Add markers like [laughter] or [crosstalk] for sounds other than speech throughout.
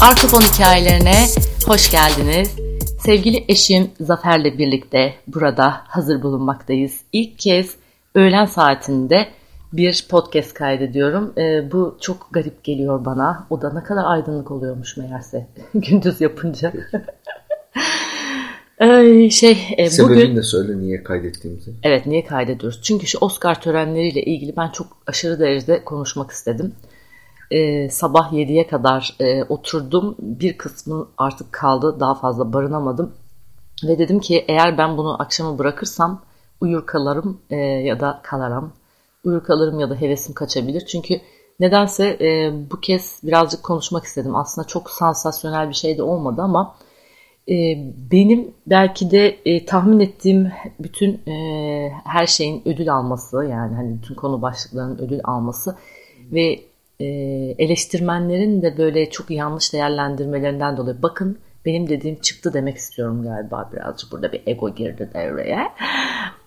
Arka hikayelerine hoş geldiniz. Sevgili eşim Zafer'le birlikte burada hazır bulunmaktayız. İlk kez öğlen saatinde bir podcast kaydediyorum. E, bu çok garip geliyor bana. O da ne kadar aydınlık oluyormuş meğerse [laughs] gündüz yapınca. [laughs] Ee, şey, e, Sebebini bugün... de söyle niye kaydettiğimizi. Evet niye kaydediyoruz? Çünkü şu Oscar törenleriyle ilgili ben çok aşırı derecede konuşmak istedim. Ee, sabah 7'ye kadar e, oturdum. Bir kısmı artık kaldı. Daha fazla barınamadım. Ve dedim ki eğer ben bunu akşama bırakırsam uyur kalırım e, ya da kalarım. Uyur kalırım ya da hevesim kaçabilir. Çünkü nedense e, bu kez birazcık konuşmak istedim. Aslında çok sansasyonel bir şey de olmadı ama e, benim belki de e, tahmin ettiğim bütün e, her şeyin ödül alması yani hani bütün konu başlıklarının ödül alması ve e, eleştirmenlerin de böyle çok yanlış değerlendirmelerinden dolayı bakın benim dediğim çıktı demek istiyorum galiba birazcık burada bir ego girdi devreye.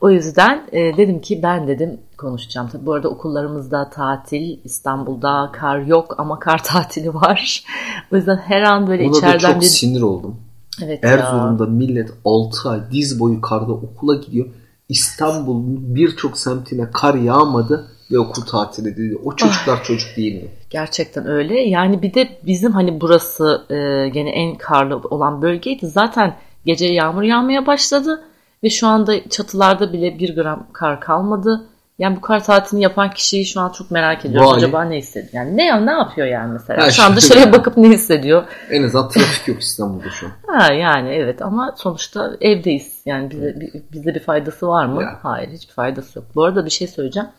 O yüzden e, dedim ki ben dedim konuşacağım. Tabii bu arada okullarımızda tatil, İstanbul'da kar yok ama kar [laughs] tatili var. O yüzden her an böyle Buna içeriden da çok bir... sinir oldum. Evet Erzurum'da ya. millet 6 ay diz boyu karda okula gidiyor. İstanbul'un birçok semtine kar yağmadı ve okul tatil edildi. O çocuklar ah. çocuk değil mi? Gerçekten öyle. Yani bir de bizim hani burası e, gene en karlı olan bölgeydi. Zaten gece yağmur yağmaya başladı ve şu anda çatılarda bile bir gram kar kalmadı. Yani bu kar tatilini yapan kişiyi şu an çok merak ediyorum. Vay. Acaba ne hissediyor? Yani ne ne yapıyor yani mesela? Ha, şu an dışarıya bakıp ne hissediyor? En azından trafik yok İstanbul'da şu an. [laughs] Ha yani evet ama sonuçta evdeyiz. Yani bize, bize bir faydası var mı? Ya. Hayır hiçbir faydası yok. Bu arada bir şey söyleyeceğim.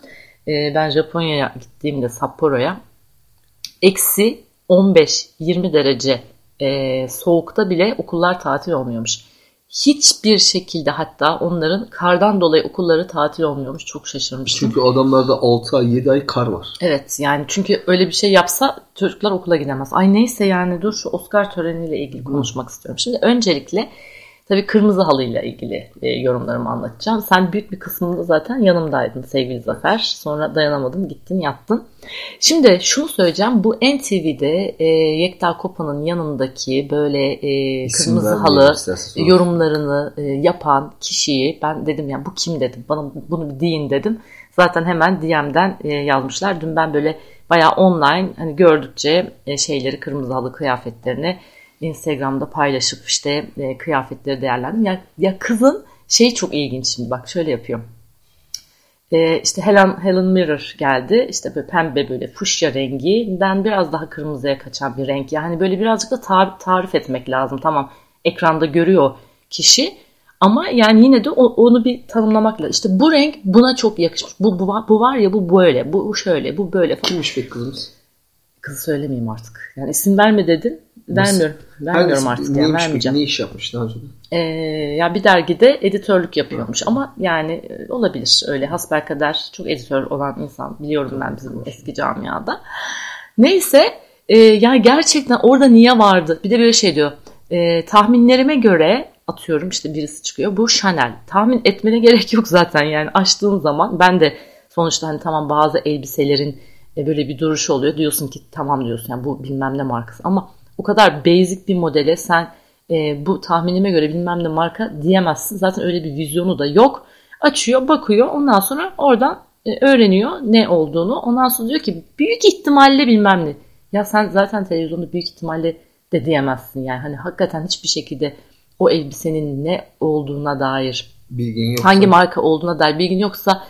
Ee, ben Japonya'ya gittiğimde Sapporo'ya eksi 15-20 derece e, soğukta bile okullar tatil olmuyormuş hiçbir şekilde hatta onların kardan dolayı okulları tatil olmuyormuş. Çok şaşırmıştım. Çünkü adamlarda 6 ay 7 ay kar var. Evet yani çünkü öyle bir şey yapsa çocuklar okula gidemez. Ay neyse yani dur şu Oscar töreniyle ilgili konuşmak istiyorum. Şimdi öncelikle Tabii kırmızı halıyla ilgili e, yorumlarımı anlatacağım. Sen büyük bir kısmında zaten yanımdaydın sevgili Zafer. Sonra dayanamadın gittin yattın. Şimdi şunu söyleyeceğim. Bu NTV'de e, Yekta Kopa'nın yanındaki böyle e, kırmızı halı yorumlarını e, yapan kişiyi ben dedim ya bu kim dedim. Bana bunu bir deyin dedim. Zaten hemen DM'den e, yazmışlar. Dün ben böyle bayağı online hani gördükçe e, şeyleri kırmızı halı kıyafetlerini Instagram'da paylaşıp işte e, kıyafetleri değerlendim. Ya, ya kızın şey çok ilginç şimdi bak şöyle yapıyor. E, işte Helen, Helen Mirror geldi. İşte böyle pembe böyle fuşya renginden biraz daha kırmızıya kaçan bir renk. Yani böyle birazcık da tar- tarif etmek lazım. Tamam ekranda görüyor kişi. Ama yani yine de onu bir tanımlamak lazım. İşte bu renk buna çok yakışmış. Bu, bu, bu var ya bu böyle, bu şöyle, bu böyle falan. Kimmiş be kızımız? Kızı söylemeyeyim artık. Yani isim verme dedin. Vermiyorum. Vermiyorum artık. Yani, neymiş vermeyeceğim. Ne iş yapmış daha önce? Ee, ya bir dergide editörlük yapıyormuş evet. ama yani e, olabilir öyle hasbelkader çok editör olan insan biliyorum ben bizim eski camiada. Neyse e, yani gerçekten orada niye vardı? Bir de böyle şey diyor. E, tahminlerime göre atıyorum işte birisi çıkıyor. Bu Chanel. Tahmin etmene [laughs] gerek yok zaten yani açtığın zaman ben de sonuçta hani tamam bazı elbiselerin e, böyle bir duruşu oluyor. Diyorsun ki tamam diyorsun yani bu bilmem ne markası ama o kadar basic bir modele sen e, bu tahminime göre bilmem ne marka diyemezsin. Zaten öyle bir vizyonu da yok. Açıyor, bakıyor. Ondan sonra oradan e, öğreniyor ne olduğunu. Ondan sonra diyor ki büyük ihtimalle bilmem ne. Ya sen zaten televizyonda büyük ihtimalle de diyemezsin. Yani hani hakikaten hiçbir şekilde o elbisenin ne olduğuna dair bilgin yoksa, hangi marka olduğuna dair bilgin yoksa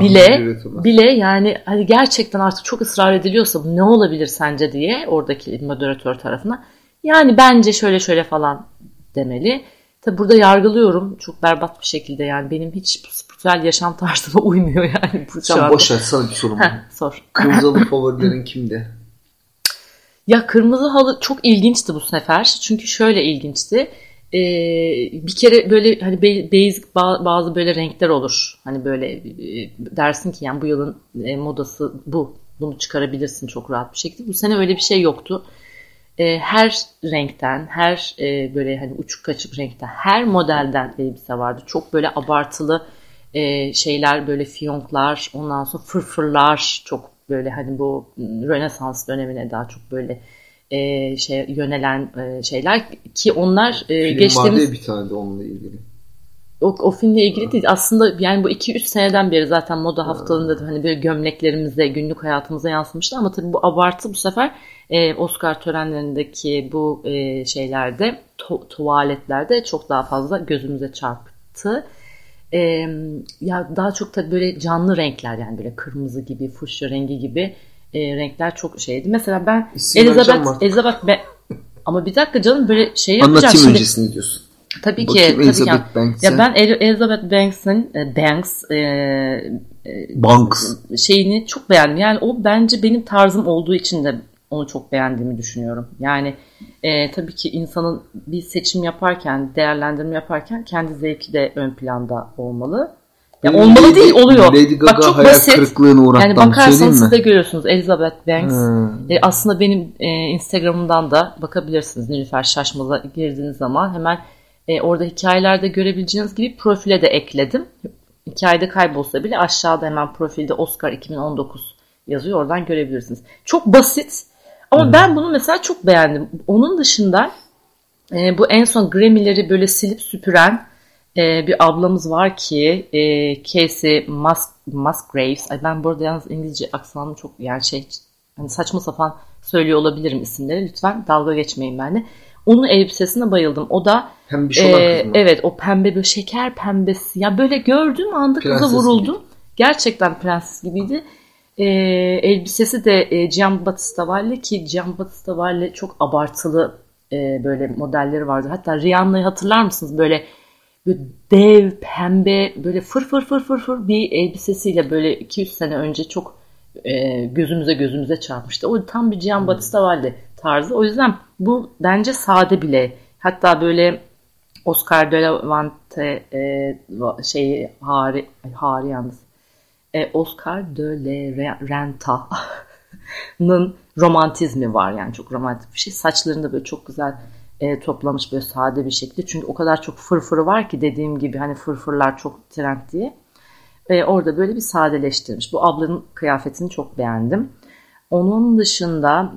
bile bile yani hani gerçekten artık çok ısrar ediliyorsa ne olabilir sence diye oradaki moderatör tarafına yani bence şöyle şöyle falan demeli. Tabi burada yargılıyorum çok berbat bir şekilde yani benim hiç spiritüel yaşam tarzıma [laughs] uymuyor yani. Bu Sen boş ver sana bir sorum var. Sor. Kırmızı [laughs] favorilerin kimdi? Ya kırmızı halı çok ilginçti bu sefer. Çünkü şöyle ilginçti e, bir kere böyle hani basic bazı böyle renkler olur. Hani böyle e, dersin ki yani bu yılın e, modası bu. Bunu çıkarabilirsin çok rahat bir şekilde. Bu sene öyle bir şey yoktu. E, her renkten, her e, böyle hani uçuk kaçık renkten, her modelden elbise vardı. Çok böyle abartılı e, şeyler böyle fiyonklar, ondan sonra fırfırlar çok böyle hani bu Rönesans dönemine daha çok böyle e, şey yönelen e, şeyler ki onlar e, Film geçtiğimiz ya bir tane de onunla ilgili. o, o filmle ilgili değil. Aslında yani bu 2-3 seneden beri zaten moda haftalığında da hani böyle gömleklerimize, günlük hayatımıza yansımıştı ama tabii bu abartı bu sefer e, Oscar törenlerindeki bu e, şeylerde tu- tuvaletlerde çok daha fazla gözümüze çarptı. E, ya daha çok tabii böyle canlı renkler yani böyle kırmızı gibi, fuşya rengi gibi e, renkler çok şeydi. Mesela ben İsim Elizabeth. Elizabeth Be- ama bir dakika canım böyle şey yapacağım Anlatayım şimdi. öncesini diyorsun. Tabii ki. Bakayım tabii ki. Elizabeth Banks'e. Ya ben El- Elizabeth Banks'in e, Banks e, Banks. şeyini çok beğendim. Yani o bence benim tarzım olduğu için de onu çok beğendiğimi düşünüyorum. Yani e, tabii ki insanın bir seçim yaparken, değerlendirme yaparken kendi zevki de ön planda olmalı. Ya Benim olmalı Lady- değil, oluyor. Lady Gaga Bak çok basit. kırıklığına uğrattı. Yani bakarsanız söyleyeyim siz de görüyorsunuz Elizabeth Banks. Hmm. E, aslında benim e, Instagram'dan da bakabilirsiniz. Nilüfer Şaşmaz'a girdiğiniz zaman hemen e, orada hikayelerde görebileceğiniz gibi profile de ekledim. Hikayede kaybolsa bile aşağıda hemen profilde Oscar 2019 yazıyor. Oradan görebilirsiniz. Çok basit ama ben bunu mesela çok beğendim. Onun dışında e, bu en son Grammy'leri böyle silip süpüren e, bir ablamız var ki e, Casey Mus Musgraves. Ay ben burada yalnız İngilizce aksanım çok yani şey hani saçma sapan söylüyor olabilirim isimleri. Lütfen dalga geçmeyin benimle. Onun elbisesine bayıldım. O da Hem bir şey olan e, kız mı? evet o pembe böyle şeker pembesi. Ya böyle gördüğüm anda kıza Prenses vuruldum. Gerçekten prenses gibiydi. E, elbisesi de e, Gian Battista Valle ki Gian Battista Valle çok abartılı e, böyle modelleri vardı. Hatta Rihanna'yı hatırlar mısınız? Böyle böyle dev pembe böyle fır fır fır fır fır bir elbisesiyle böyle 200 sene önce çok e, gözümüze gözümüze çarpmıştı. O tam bir Gian Battista Valle tarzı. O yüzden bu bence sade bile. Hatta böyle Oscar de la Vente e, şeyi hari, hari yalnız. E, Oscar de la Renta'nın romantizmi var yani çok romantik bir şey. Saçlarını da böyle çok güzel e, toplamış böyle sade bir şekilde. Çünkü o kadar çok fırfırı var ki dediğim gibi hani fırfırlar çok trend diye. E, orada böyle bir sadeleştirmiş. Bu ablanın kıyafetini çok beğendim. Onun dışında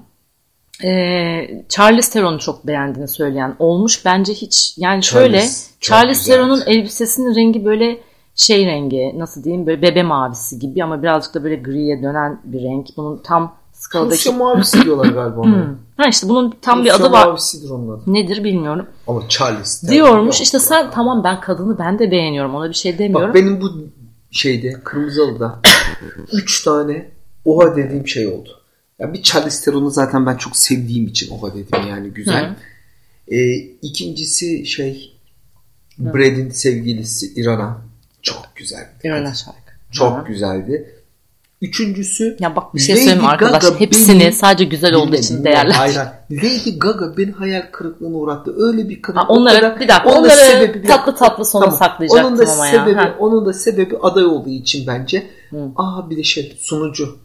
e, Charlize Theron'u çok beğendiğini söyleyen olmuş. Bence hiç yani şöyle çok Charlize güzel. Theron'un elbisesinin rengi böyle şey rengi nasıl diyeyim böyle bebe mavisi gibi ama birazcık da böyle griye dönen bir renk. Bunun tam skaladaki Rusya mavisi diyorlar galiba ona. ha işte bunun tam bir Rusya adı var. mavisidir onun adı. Nedir bilmiyorum. Ama Charles. Diyormuş işte sen tamam ben kadını ben de beğeniyorum ona bir şey demiyorum. Bak benim bu şeyde Kırmızılı'da [coughs] 3 tane oha dediğim şey oldu. Ya bir Charlize Theron'u zaten ben çok sevdiğim için oha dedim yani güzel. Ee, ikincisi şey Brad'in sevgilisi İrana. Çok güzeldi. İrana şarkı. Çok Ha. güzeldi. Üçüncüsü Ya bak bir şey Lady söyleyeyim arkadaş. Gaga Hepsini beni- sadece güzel olduğu Dinle, için değerli. Hayır. Lady Gaga beni hayal kırıklığına uğrattı. Öyle bir kadın. Ha, onları kadar- bir dakika onun onları sebebi- tatlı tatlı sona Tamam. saklayacaktım onun da ama sebebi, ya. Ha. Onun da sebebi aday olduğu için bence. Hı. Aa bir de şey sunucu.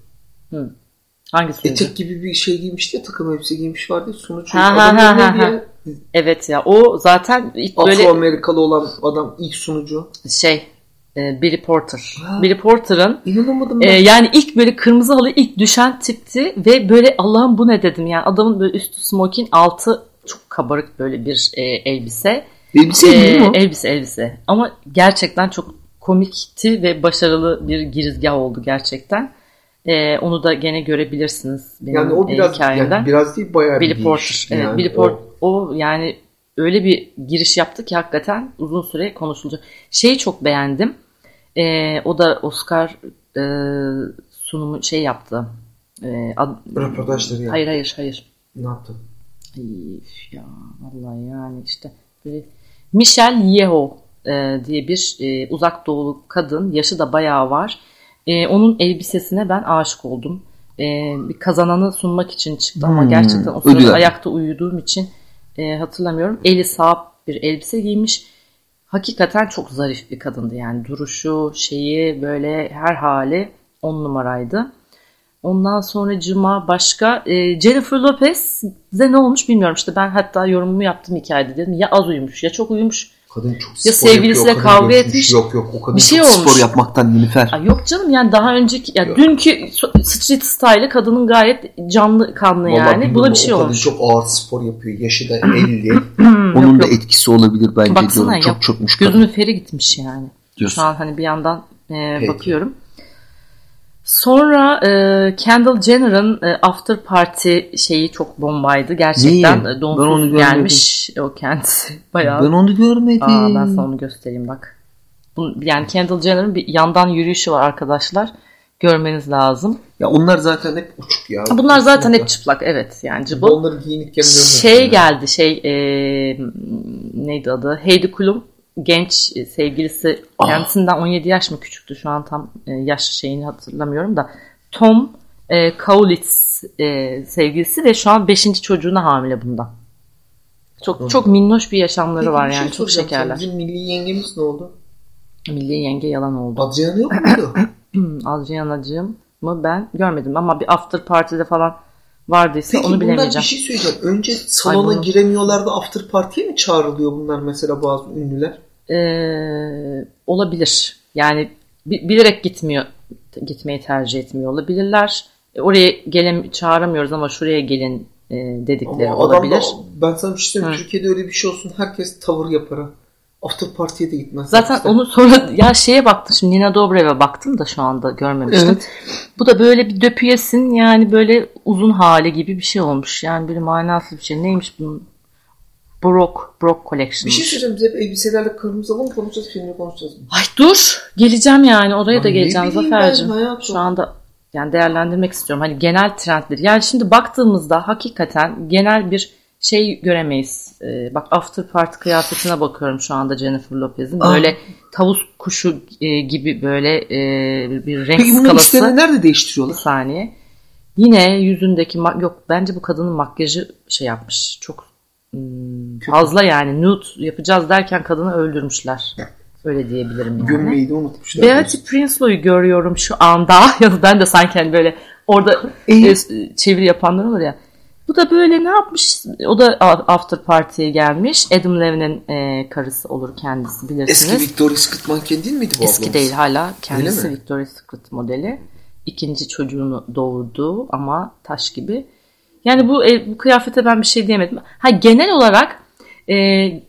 Hangi sunucu? Etek gibi bir şey giymişti ya takım elbise giymiş vardı sunucu. Ha, ha, ha, ha, ya? Evet ya o zaten ilk böyle Afro-Amerikalı olan adam ilk sunucu. şey e, Billy Porter. Ha. Billy Porter'ın İnanamadım e, yani ilk böyle kırmızı halı ilk düşen tipti ve böyle Allah'ım bu ne dedim yani adamın böyle üstü smoking altı çok kabarık böyle bir e, elbise. Elbise değil mi o? elbise elbise. Ama gerçekten çok komikti ve başarılı bir girizgah oldu gerçekten. Ee, onu da gene görebilirsiniz benim Yani o e, biraz hikayemden. yani biraz değil bayağı Billy bir Porter. giyiş. Evet, Yani Billy o- Porter. O, yani öyle bir giriş yaptı ki hakikaten uzun süre konuşulacak. Şeyi çok beğendim. Ee, o da Oscar e, sunumu şey yaptı. Ee, ad- Röportajları yaptı. Hayır hayır hayır. Ne yaptın? Ay, üf ya vallahi yani işte böyle Michelle Yeoh e, diye bir e, uzak doğulu kadın yaşı da bayağı var. E, onun elbisesine ben aşık oldum. E, bir kazananı sunmak için çıktı ama Hmm, gerçekten o sırada ayakta uyuduğum için e, hatırlamıyorum. Eli sağ bir elbise giymiş. Hakikaten çok zarif bir kadındı yani duruşu, şeyi böyle her hali on numaraydı. Ondan sonra cuma başka e, Jennifer Lopez'e ne olmuş bilmiyorum işte ben hatta yorumumu yaptım hikayede dedim ya az uyumuş ya çok uyumuş Kadın çok Ya spor sevgilisiyle yapıyor, kavga etmiş. Yok yok o kadın Bir şey çok olmuş. spor yapmaktan Nilüfer. Ay yok canım yani daha önceki ya Yok. dünkü street style'ı kadının gayet canlı kanlı Vallahi yani. Buna bir şey o kadın olmuş. çok ağır spor yapıyor. Yaşı da [clears throat] 50. Hmm, Onun yok, da yok. etkisi olabilir bence Baksana diyorum. ya, Çok çökmüş kadın. Gözünün feri gitmiş yani. Diyorsun. Şu an hani bir yandan e, Peki. bakıyorum. Sonra e, Kendall Jenner'ın e, after party şeyi çok bombaydı. Gerçekten Neyi? e, Ben onu donsuz görmedim. gelmiş o kendisi. [laughs] Bayağı. Ben onu görmedim. Aa, ben sana onu göstereyim bak. Yani Kendall Jenner'ın bir yandan yürüyüşü var arkadaşlar. Görmeniz lazım. Ya onlar zaten hep uçuk ya. Bunlar zaten hep çıplak evet yani cıbıl. Onları giyinikken görmedim. Şey yani. geldi şey e, neydi adı? Heidi Klum genç sevgilisi Ah. kendisinden 17 yaş mı küçüktü şu an tam e, yaş şeyini hatırlamıyorum da Tom e, Kaulitz e, sevgilisi ve şu an 5. çocuğuna hamile bundan. Çok çok minnoş bir yaşamları Peki, var bir şey yani çok şekerler. Bizim milli yengemiz ne oldu? Milli yenge yalan oldu. Adriana yok muydu? [clears throat] Adrianacığım mı ben görmedim ama bir after party'de falan vardıysa Peki onu bunlar bir bilemeyeceğim. şey söyleyeceğim. Önce salona bunu- giremiyorlar da after party'ye mi çağrılıyor bunlar mesela bazı ünlüler? Ee, olabilir. Yani bi- bilerek gitmiyor gitmeyi tercih etmiyor olabilirler. E, Oraya gelin çağıramıyoruz ama şuraya gelin e, dedikleri Ama adam da, olabilir. ben sana bir şey söyleyeyim. Hı. Türkiye'de öyle bir şey olsun. Herkes tavır yapar. After party'ye de gitmez. Zaten İşte. onu sonra ya şeye baktım şimdi Nina Dobrev'e baktım da şu anda görmemiştim. Evet. Bu da böyle bir döpüyesin yani böyle uzun hali gibi bir şey olmuş. Yani böyle manasız bir şey. Neymiş bunun? Brok, Brok Collection. Bir şey söyleyeceğim. Biz hep elbiselerle kırmızı mı konuşacağız, filmle konuşacağız mı? Ay dur geleceğim yani oraya da Ay ne geleceğim Zafer'cim. Şu anda yani değerlendirmek istiyorum. Hani genel trendleri. Yani şimdi baktığımızda hakikaten genel bir şey göremeyiz. Ee, bak after party kıyafetine bakıyorum şu anda Jennifer Lopez'in. Aa. Böyle tavus kuşu e, gibi böyle e, bir renk Peki skalası. işlerini nerede Bir değiştiriyorlar? saniye. Yine yüzündeki yok bence bu kadının makyajı şey yapmış. Çok hmm, fazla yani nude yapacağız derken kadını öldürmüşler. Öyle diyebilirim yani. Gömmeyi de unutmuşlar. Beatty Prinslow'u görüyorum şu anda. [laughs] Ya ben de sanki hani böyle orada E? e, çeviri yapanlar olur ya. Bu da böyle ne yapmış? O da after party'ye gelmiş. Adam Levin'in e, karısı olur kendisi bilirsiniz. Eski Victoria's Secret manken değil miydi bu Eski ablamız? değil hala kendisi? Victoria's Secret modeli. İkinci çocuğunu doğurdu ama taş gibi. Yani bu, bu kıyafete ben bir şey diyemedim. Ha genel olarak e,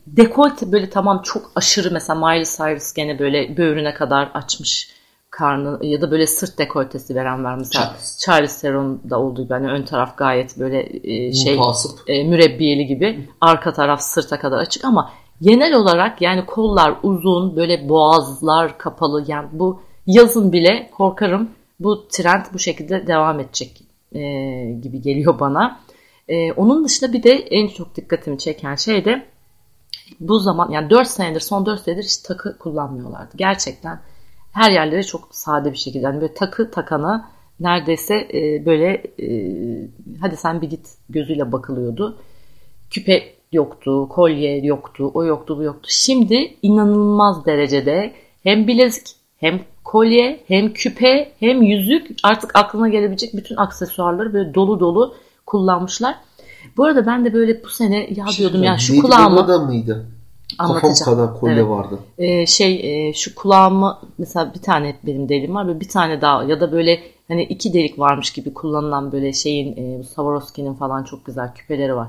dekolte böyle tamam çok aşırı mesela Miley Cyrus gene böyle böğrüne kadar açmış karnı ya da böyle sırt dekoltesi veren var mesela. Charles. Charles Theron'da olduğu gibi hani ön taraf gayet böyle e, şey Mutasip. e, mürebbiyeli gibi arka taraf sırta kadar açık ama genel olarak yani kollar uzun böyle boğazlar kapalı yani bu yazın bile korkarım bu trend bu şekilde devam edecek e, gibi geliyor bana. E, onun dışında bir de en çok dikkatimi çeken şey de bu zaman yani 4 senedir son 4 senedir hiç takı kullanmıyorlardı. Gerçekten her yerleri çok sade bir şekilde. Yani böyle takı takana neredeyse e, böyle e, hadi sen bir git gözüyle bakılıyordu. Küpe yoktu, kolye yoktu, o yoktu, bu yoktu. Şimdi inanılmaz derecede hem bilezik, hem kolye, hem küpe, hem yüzük artık aklına gelebilecek bütün aksesuarları böyle dolu dolu kullanmışlar. Bu arada ben de böyle bu sene ya şey diyordum ya şu söyleyeceğim. Lady kulağımı Mıydı? Kafam anlatacağım. kadar kolye Evet. vardı. Ee, şey e, şu kulağımı mesela bir tane benim deliğim var böyle bir tane daha ya da böyle hani iki delik varmış gibi kullanılan böyle şeyin e, Swarovski'nin falan çok güzel küpeleri var.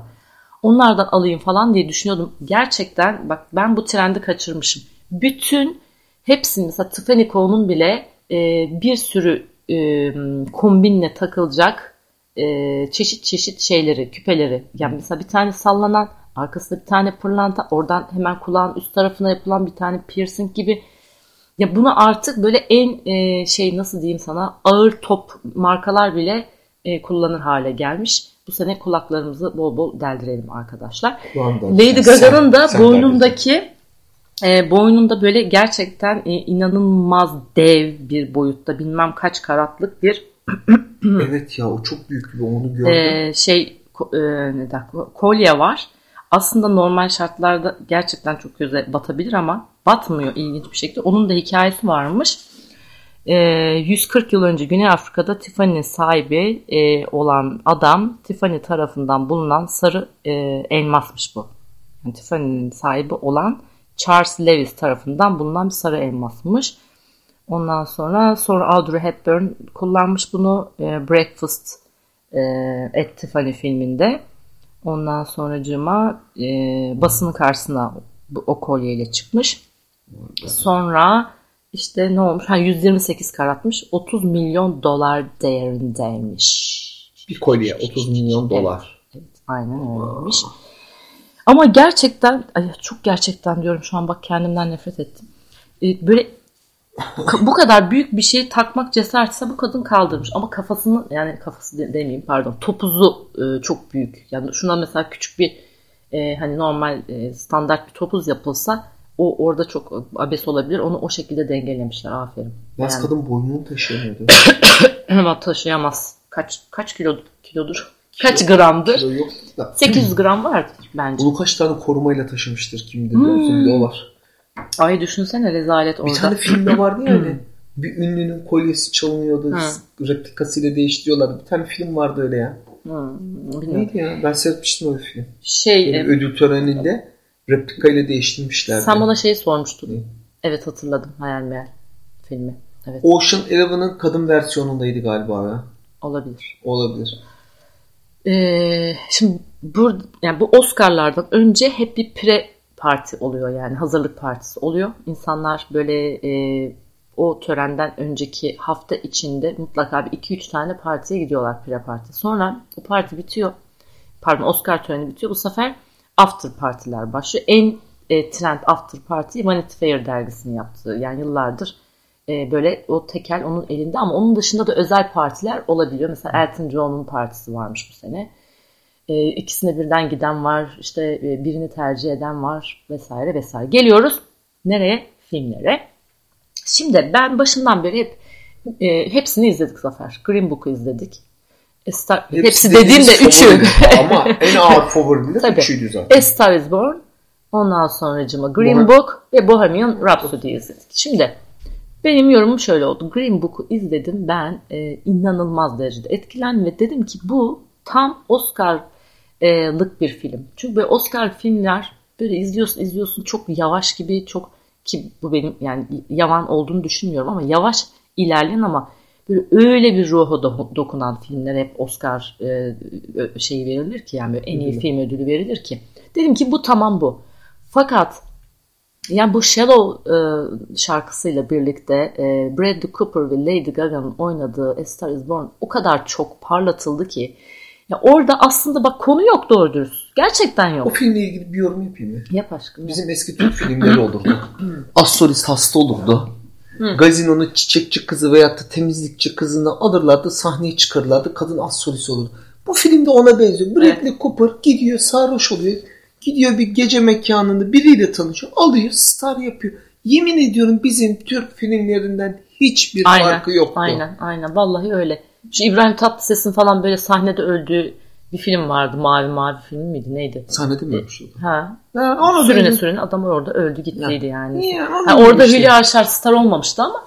Onlardan alayım falan diye düşünüyordum. Gerçekten bak ben bu trendi kaçırmışım. Bütün hepsini mesela Tiffany Co'nun bile e, bir sürü e, kombinle takılacak e, çeşit çeşit şeyleri, küpeleri. Yani mesela bir tane sallanan, arkasında bir tane pırlanta, oradan hemen kulağın üst tarafına yapılan bir tane piercing gibi. Ya bunu artık böyle en e, şey nasıl diyeyim sana ağır top markalar bile e, kullanır hale gelmiş. Bu sene kulaklarımızı bol bol deldirelim arkadaşlar. Kulağımdan. Lady Gaga'nın da sen boynundaki e, boynunda böyle gerçekten e, inanılmaz dev bir boyutta bilmem kaç karatlık bir. Evet ya o çok büyük bir onu gördüm. e, şey e, ne der, kolye var. Aslında normal şartlarda gerçekten çok göze batabilir ama batmıyor ilginç bir şekilde. Onun da hikayesi varmış. E, 140 yıl önce Güney Afrika'da Tiffany'nin sahibi e, olan adam Tiffany tarafından bulunan sarı e, elmasmış bu. Yani Tiffany'nin sahibi olan Charles Lewis tarafından bulunan bir sarı elmasmış. Ondan sonra sonra Audrey Hepburn kullanmış bunu e, Breakfast e, at Tiffany filminde. Ondan sonracığıma e, basının karşısına o kolyeyle çıkmış. Sonra işte ne olmuş? Ha 128 karatmış. 30 milyon dolar değerindeymiş. Bir kolye 30 milyon dolar. Evet, aynen öyleymiş. Ama gerçekten ay çok gerçekten diyorum şu an bak kendimden nefret ettim. Ee, böyle bu kadar büyük bir şey takmak cesaretse bu kadın kaldırmış. Ama kafasını yani kafası de, demeyeyim pardon topuzu e, çok büyük. Yani şuna mesela küçük bir e, hani normal e, standart bir topuz yapılsa o orada çok abes olabilir. Onu o şekilde dengelemişler. Aferin. Yaz yani. kadın boynunu taşıyamıyordu. [coughs] Ama taşıyamaz. Kaç kaç kilo kilodur? Kaç kilo, gramdır? Kilo yok da. 800 gram vardır bence. Bunu kaç tane korumayla taşımıştır kim bilir. Hmm. O var. Ay düşünsene rezalet orada. Bir tane filmde [clears throat] vardı ya öyle. bir ünlünün kolyesi çalınıyordu. Hı. Replikasıyla değiştiriyorlar. Bir tane film vardı öyle ya. Hı, Neydi ya? Ben seyretmiştim o film. Şey, yani e... ödül töreninde replikayla değiştirmişler. Sen bana şeyi sormuştun. Ne? Evet hatırladım. Hayal meyal filmi. Evet. Ocean Eleven'ın kadın versiyonundaydı galiba ya. Olabilir. Olabilir. Ee, şimdi bu, yani bu Oscar'lardan önce hep bir pre parti oluyor yani hazırlık partisi oluyor. İnsanlar böyle e, o törenden önceki hafta içinde mutlaka bir 2-3 tane partiye gidiyorlar pre parti. Sonra o parti bitiyor. Pardon Oscar töreni bitiyor. Bu sefer after partiler başlıyor. En e, trend after party Vanity Fair dergisini yaptı. Yani yıllardır e, böyle o tekel onun elinde ama onun dışında da özel partiler olabiliyor. Mesela Elton John'un partisi varmış bu sene. E, ikisine birden giden var, işte e, birini tercih eden var vesaire vesaire. Geliyoruz nereye? Filmlere. Şimdi ben başından beri hep e, hepsini izledik Zafer. Green Book'u izledik. E, Star, hepsi, hepsi dediğim de üçü. Ama en ağır [laughs] favori de üçüydü zaten. A Star is Born, ondan sonracıma Green Bohem. Book ve Bohemian Rhapsody izledik. Şimdi benim yorumum şöyle oldu. Green Book'u izledim ben e, inanılmaz derecede etkilendim ve dedim ki bu tam Oscar lık bir film. Çünkü böyle Oscar filmler böyle izliyorsun izliyorsun çok yavaş gibi çok ki bu benim yani yavan olduğunu düşünmüyorum ama yavaş ilerleyen ama böyle öyle bir ruhu dokunan filmler hep Oscar e, şeyi verilir ki yani en iyi film ödülü verilir ki. Dedim ki bu tamam bu. Fakat yani bu Shallow e, şarkısıyla birlikte e, Bradley Cooper ve Lady Gaga'nın oynadığı A Star Is Born o kadar çok parlatıldı ki ya orada aslında bak konu yok doğru dürüst. Gerçekten yok. O filmle ilgili bir yorum yapayım mı? Yap aşkım. Bizim eski Türk filmleri olurdu. [clears throat] Astrolist hasta olurdu. Hı. Gazinonun çiçekçi kızı veyahut da temizlikçi kızını alırlardı sahneye çıkarırlardı. Kadın astrolist olurdu. Bu filmde ona benziyor. Bradley evet. Cooper gidiyor sarhoş oluyor. Gidiyor bir gece mekanında biriyle tanışıyor. Alıyor star yapıyor. Yemin ediyorum bizim Türk filmlerinden hiçbir aynen, farkı yoktu. Aynen aynen vallahi öyle. Şu İbrahim Tatlıses'in falan böyle sahnede öldüğü bir film vardı. Mavi mavi film miydi neydi? Sahnede mi ölmüş Ha. ha onu sürüne benim... sürüne adam orada öldü gittiydi ya. yani. Ya, ha, orada şey. Hülya Avşar star olmamıştı ama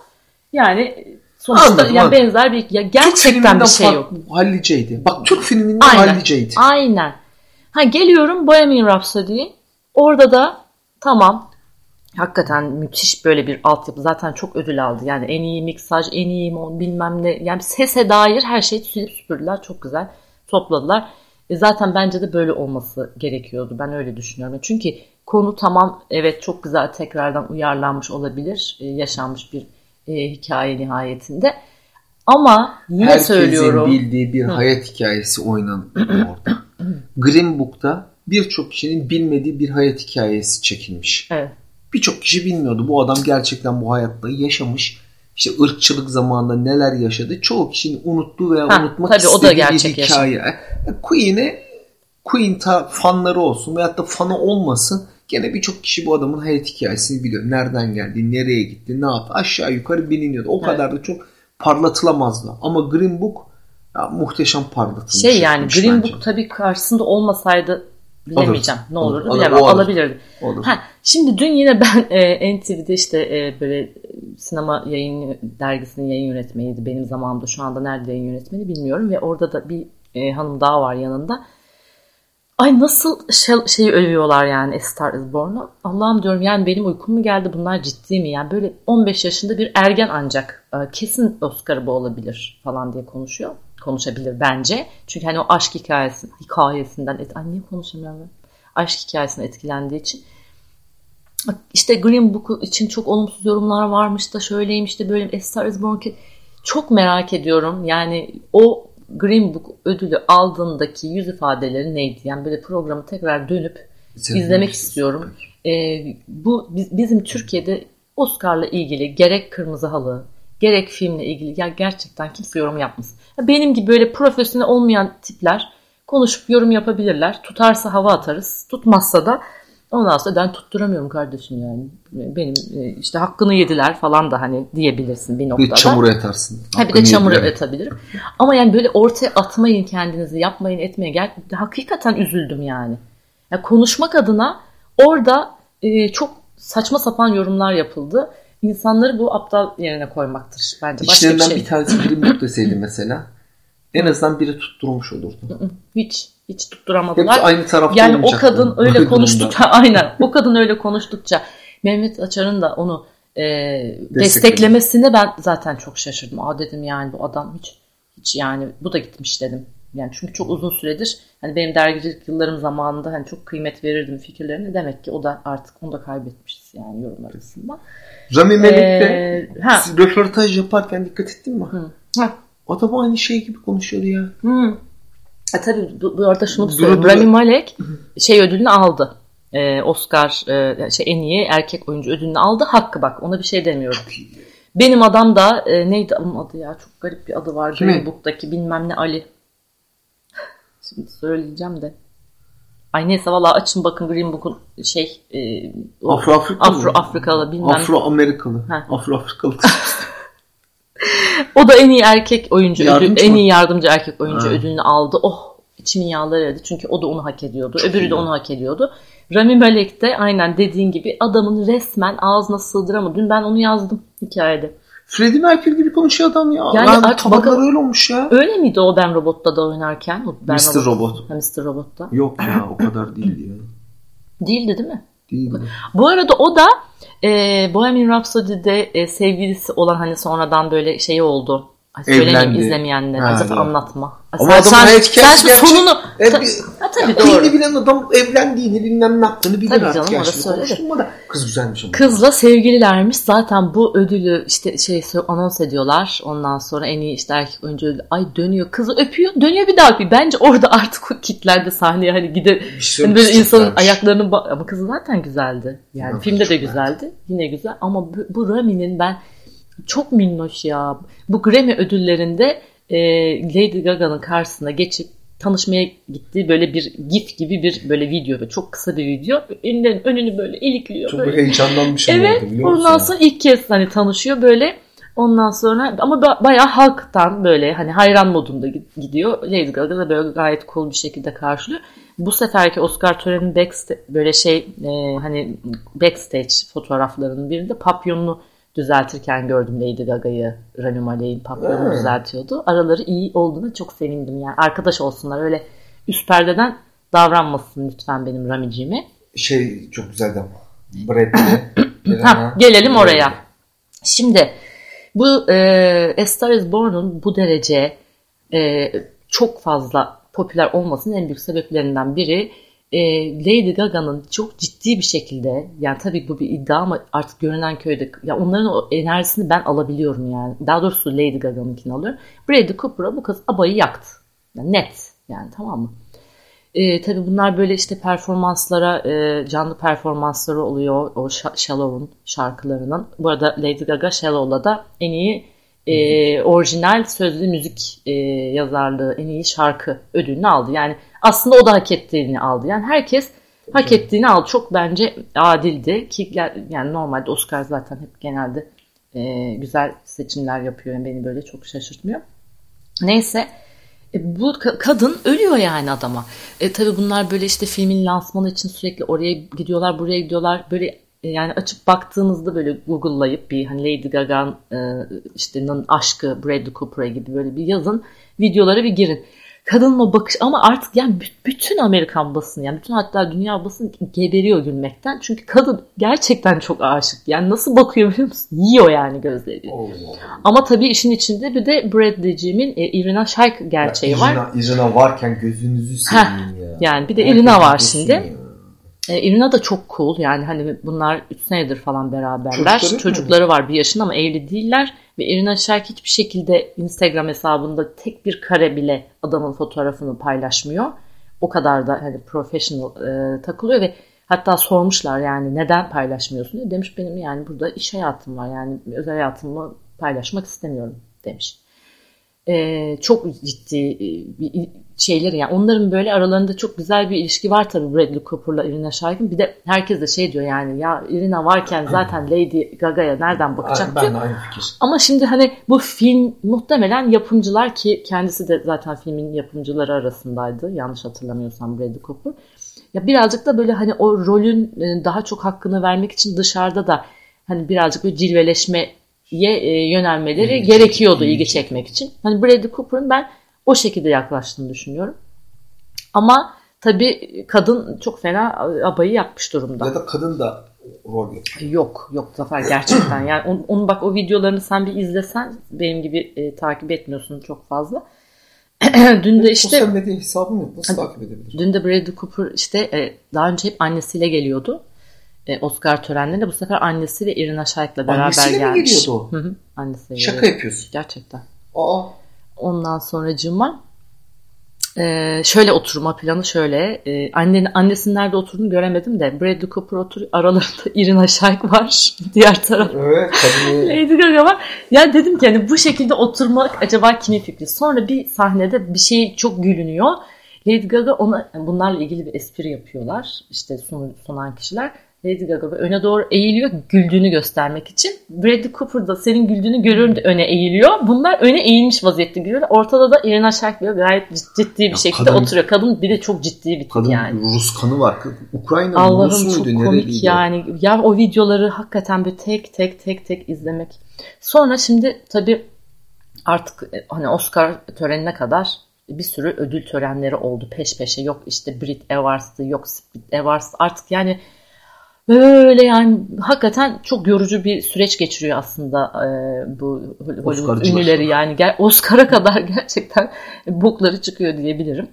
yani sonuçta Anladım, yani benzer bir ya gerçekten bir şey yok. Halliceydi. Bak Türk filminde Aynen. halliceydi. Aynen. Ha geliyorum Bohemian Rhapsody'ye. Orada da tamam hakikaten müthiş böyle bir altyapı. Zaten çok ödül aldı. Yani en iyi miksaj, en iyi bilmem ne. Yani sese dair her şeyi silip süpürdüler. Çok güzel topladılar. E zaten bence de böyle olması gerekiyordu. Ben öyle düşünüyorum. Çünkü konu tamam evet çok güzel tekrardan uyarlanmış olabilir. E, yaşanmış bir e, hikaye nihayetinde. Ama yine Herkesin söylüyorum. Herkesin bildiği bir Hı. hayat hikayesi oynanıyor orada. Green Book'ta birçok kişinin bilmediği bir hayat hikayesi çekilmiş. Evet. Birçok kişi bilmiyordu. Bu adam gerçekten bu hayatta yaşamış. İşte ırkçılık zamanında neler yaşadı. Çoğu kişinin unuttuğu veya ha, unutmak tabii, istediği o da gerçek bir hikaye. Yaşam. Queen'e Queen ta fanları olsun veyahut da fanı olmasın gene birçok kişi bu adamın hayat hikayesini biliyor. Nereden geldi, nereye gitti, ne yaptı aşağı yukarı biliniyordu. O evet. kadar da çok parlatılamazdı. Ama Green Book ya, muhteşem parlatılmış. Şey yani Green bence. Book tabii karşısında olmasaydı bilemeyeceğim. Alır. Ne olurdu alır. bilemem. Alır. Alabilirdi. Olur. Ha, şimdi dün yine ben e, NTV'de işte e, böyle sinema yayın dergisinin yayın yönetmeniydi benim zamanımda. Şu anda nerede yayın yönetmeni bilmiyorum ve orada da bir e, hanım daha var yanında. Ay nasıl şey, şeyi övüyorlar yani A Star Is Born'u. Allah'ım diyorum yani benim uykum mu geldi bunlar ciddi mi? Yani böyle 15 yaşında bir ergen ancak e, kesin Oscar'ı bu olabilir falan diye konuşuyor. Konuşabilir bence. Çünkü hani o aşk hikayesi, hikayesinden, et, ay niye konuşamıyorum? Aşk hikayesinden etkilendiği için. İşte Green Book için çok olumsuz yorumlar varmış da şöyleymiş de böyle A Star Is Born ki çok merak ediyorum. Yani o Green Book ödülü aldığındaki yüz ifadeleri neydi? Yani böyle programı tekrar dönüp Sen izlemek istiyorum. Ee, bu biz, bizim Türkiye'de Oscar'la ilgili gerek Kırmızı Halı, gerek filmle ilgili ya gerçekten kimse yorum yapmasın. Benim gibi böyle profesyonel olmayan tipler konuşup yorum yapabilirler. Tutarsa hava atarız, tutmazsa da Ondan sonra ben tutturamıyorum kardeşim yani. Benim e, işte hakkını yediler falan da hani diyebilirsin bir noktada. Bir çamura atarsın. Ha bir de çamura yediler. atabilirim. Ama yani böyle ortaya atmayın kendinizi, yapmayın etmeyin. Gel, hakikaten üzüldüm yani. yani konuşmak adına orada e, çok saçma sapan yorumlar yapıldı. İnsanları bu aptal yerine koymaktır bence. Başka İçlerinden bir, şey. bir tanesi Book deseydi [laughs] mesela en azından biri tutturmuş olurdu. Hiç hiç tutturamadılar. Hepsi aynı tarafta Yani o kadın [laughs] öyle konuştukça [laughs] aynen o kadın öyle konuştukça Mehmet Açar'ın da onu e, desteklemesine ben zaten çok şaşırdım. Aa dedim yani bu adam hiç hiç yani bu da gitmiş dedim. Yani çünkü çok uzun süredir hani benim dergicilik yıllarım zamanında hani çok kıymet verirdim fikirlerine. Demek ki o da artık onu da kaybetmişiz yani yorum arasında. Rami Melek de ee, röportaj yaparken dikkat ettin mi? Hı. Ha. Adam aynı şey gibi konuşuyordu ya. Hı. E tabii bu, bu arada şunu söyleyeyim. Rami Malek şey ödülünü aldı. Ee, Oscar e, şey en iyi erkek oyuncu ödülünü aldı. Hakkı bak ona bir şey demiyorum. Benim adam da e, neydi onun adı ya çok garip bir adı var. Green Book'taki bilmem ne Ali. Şimdi söyleyeceğim de. Ay neyse valla açın bakın Green Book'un şey e, Afro Afrikalı Afro Afrikalı bilmem. Afro Amerikalı. Afro Afrikalı. [laughs] o da en iyi erkek oyuncu ödül, en iyi yardımcı erkek oyuncu ha. ödülünü aldı. Oh içimin yağları eridi. Çünkü o da onu hak ediyordu. Çok Öbürü iyi. de onu hak ediyordu. Rami Malek de aynen dediğin gibi adamın resmen ağzına sığdıramadı. Dün ben onu yazdım hikayede. Freddie Mercury gibi konuşuyor adam ya. Yani ben, artık öyle olmuş ya. Öyle miydi o Ben Robot'ta da oynarken? Ben Mr. Robot. Robot. Ha, Mr. Robot'ta. Yok ya o kadar değildi ya. Değildi değil mi? Değildi. Bu arada o da e, Bohemian Rhapsody'de e, sevgilisi olan hani sonradan böyle şey oldu. Ay, söyleyeyim izlemeyenlere. Zaten anlatma. Ama sen, adam sen, sen gerçek. sonunu... E, ta, ha, tabii ya, doğru. bilen adam evlendiğini bilmem ne yaptığını bilir tabii artık. Canım, orası öyle. Da. Kız güzelmiş ama. Kızla sevgililermiş. Zaten bu ödülü işte şey anons ediyorlar. Ondan sonra en iyi işte erkek oyuncu ödülü. Ay dönüyor. Kızı öpüyor. Dönüyor bir daha öpüyor. Bence orada [laughs] artık o kitlerde sahneye hani gider. Şey hani böyle insanın ayaklarını... Ama kızı zaten güzeldi. Yani ya, filmde de güzeldi. Yine güzel. Ama bu, bu Rami'nin ben çok minnoş ya. Bu Grammy ödüllerinde e, Lady Gaga'nın karşısına geçip tanışmaya gittiği böyle bir gif gibi bir böyle video. Çok kısa bir video. Önünün önünü böyle ilikliyor. Çok böyle. heyecanlanmışım. Evet. Ondan sonra ilk kez hani tanışıyor böyle. Ondan sonra ama bayağı halktan böyle hani hayran modunda gidiyor. Lady Gaga da böyle gayet cool bir şekilde karşılıyor. Bu seferki Oscar töreninin backstage, böyle şey e, hani backstage fotoğraflarının birinde papyonlu düzeltirken gördüm Lady Gaga'yı Rami Malek'in papyonu düzeltiyordu. Araları iyi olduğuna çok sevindim yani. Arkadaş olsunlar öyle üst perdeden davranmasın lütfen benim Rami'ciğime. Şey çok güzeldi ama. Brad ha, [coughs] gelelim oraya. Şimdi bu e, A Star Is Born'un bu derece e, çok fazla popüler olmasının en büyük sebeplerinden biri e, Lady Gaga'nın çok ciddi bir şekilde yani tabii bu bir iddia ama artık görünen köyde ya onların o enerjisini ben alabiliyorum yani. Daha doğrusu Lady Gaga'nınkini alıyorum. Bradley Cooper'a bu kız abayı yaktı. Yani net yani tamam mı? E, tabii bunlar böyle işte performanslara, e, canlı performansları oluyor o Shallow'un şarkılarının. Bu arada Lady Gaga Shallow'la da en iyi e, orijinal sözlü müzik e, yazarlığı, en iyi şarkı ödülünü aldı. Yani aslında o da hak ettiğini aldı. Yani herkes hak ettiğini aldı. Çok bence adildi ki yani normalde Oscar zaten hep genelde e, güzel seçimler yapıyor. Yani beni böyle çok şaşırtmıyor. Neyse e, bu kadın ölüyor yani adama. E, tabii bunlar böyle işte filmin lansmanı için sürekli oraya gidiyorlar, buraya gidiyorlar. Böyle e, yani açıp baktığınızda böyle Google'layıp bir hani Lady Gaga'nın e, işte aşkı Bradley Cooper'a gibi böyle bir yazın videolara bir girin. Kadının o bakış ama artık yani bütün Amerikan basını yani bütün hatta dünya basını geberiyor gülmekten. Çünkü kadın gerçekten çok aşık. Yani nasıl bakıyor biliyor musun? Yiyor yani gözleri. Allah. Ama tabii işin içinde bir de Bradley'cimin e, Irina Shayk gerçeği ya, var. Irina, Irina varken gözünüzü seveyim ya. Yani bir de Irina var şimdi. ya. E, Irina da çok cool. Yani hani bunlar 3 senedir falan beraberler. Çocukları Çocukları, var bir yaşında ama evli değiller. Ve Irina Shayk hiçbir şekilde Instagram hesabında tek bir kare bile adamın fotoğrafını paylaşmıyor. O kadar da hani professional e, takılıyor ve hatta sormuşlar yani neden paylaşmıyorsun diye. Demiş benim yani burada iş hayatım var yani özel hayatımı paylaşmak istemiyorum demiş. E, çok ciddi e, bir şeyleri yani onların böyle aralarında çok güzel bir ilişki var tabii Bradley Cooper'la Irina Shayk'ın. Bir de herkes de şey diyor yani ya Irina varken zaten Lady Gaga'ya nereden bakacak Ben de aynı fikir. Ama şimdi hani bu film muhtemelen yapımcılar ki kendisi de zaten filmin yapımcıları arasındaydı. Yanlış hatırlamıyorsam Bradley Cooper. Ya birazcık da böyle hani o rolün e, daha çok hakkını vermek için dışarıda da hani birazcık böyle cilveleşmeye e, yönelmeleri İlgi gerekiyordu ilgi çekmek için. Hani Bradley Cooper'ın ben o şekilde yaklaştığını düşünüyorum. Ama tabii kadın çok fena abayı yapmış durumda. Ya da kadın da rol yapıyor. Yok yok Zafer gerçekten yani onu, onu bak o videolarını sen bir izlesen benim gibi e, takip etmiyorsun çok fazla. [clears throat] dün de işte Sosyal medya hesabım yok. Nasıl takip edebilirim? dün de Bradley Cooper işte e, daha önce hep annesiyle geliyordu. E, Oscar törenlerinde bu sefer annesi ve Irina Shayk'la beraber Annesiyle mi gelmiş. geliyordu o? Hı hı, annesiyle Şaka geliyordu. yapıyorsun. Gerçekten. Aa. Ondan sonra cıma e, şöyle oturma planı şöyle. E, annenin, annesinin nerede oturduğunu göremedim de Bradley Cooper oturuyor. Aralarında [laughs] Irina Shayk var. [laughs] Diğer taraf Evet [laughs] Lady Gaga var. Ya dedim ki hani bu şekilde oturmak acaba kimin fikri? Sonra bir sahnede bir şey çok gülünüyor. Lady Gaga ona bunlarla ilgili bir espri yapıyorlar. İşte sun, sunan kişiler. Lady Gaga öne doğru eğiliyor güldüğünü göstermek için. Bradley Cooper da senin güldüğünü da öne eğiliyor. Bunlar öne eğilmiş vaziyette gülüyorlar. Ortada da Irina Shayk gayet ciddi bir Ya şekilde kadın- oturuyor. Kadın bir de çok ciddi bir tip kadın yani. Rus kanı var. Ukrayna Rus Allah'ım çok muydu? komik Nereliydi? yani. Ya o videoları hakikaten bir tek tek tek tek izlemek. Sonra şimdi tabii artık e, hani Oscar törenine kadar bir sürü ödül törenleri oldu peş peşe. Yok işte Brit Awards'tı, yok Split Awards. Artık yani böyle yani hakikaten çok yorucu bir süreç geçiriyor aslında e, bu Hollywood ünlüleri yani Oscar'a kadar [laughs] gerçekten bokları çıkıyor diyebilirim.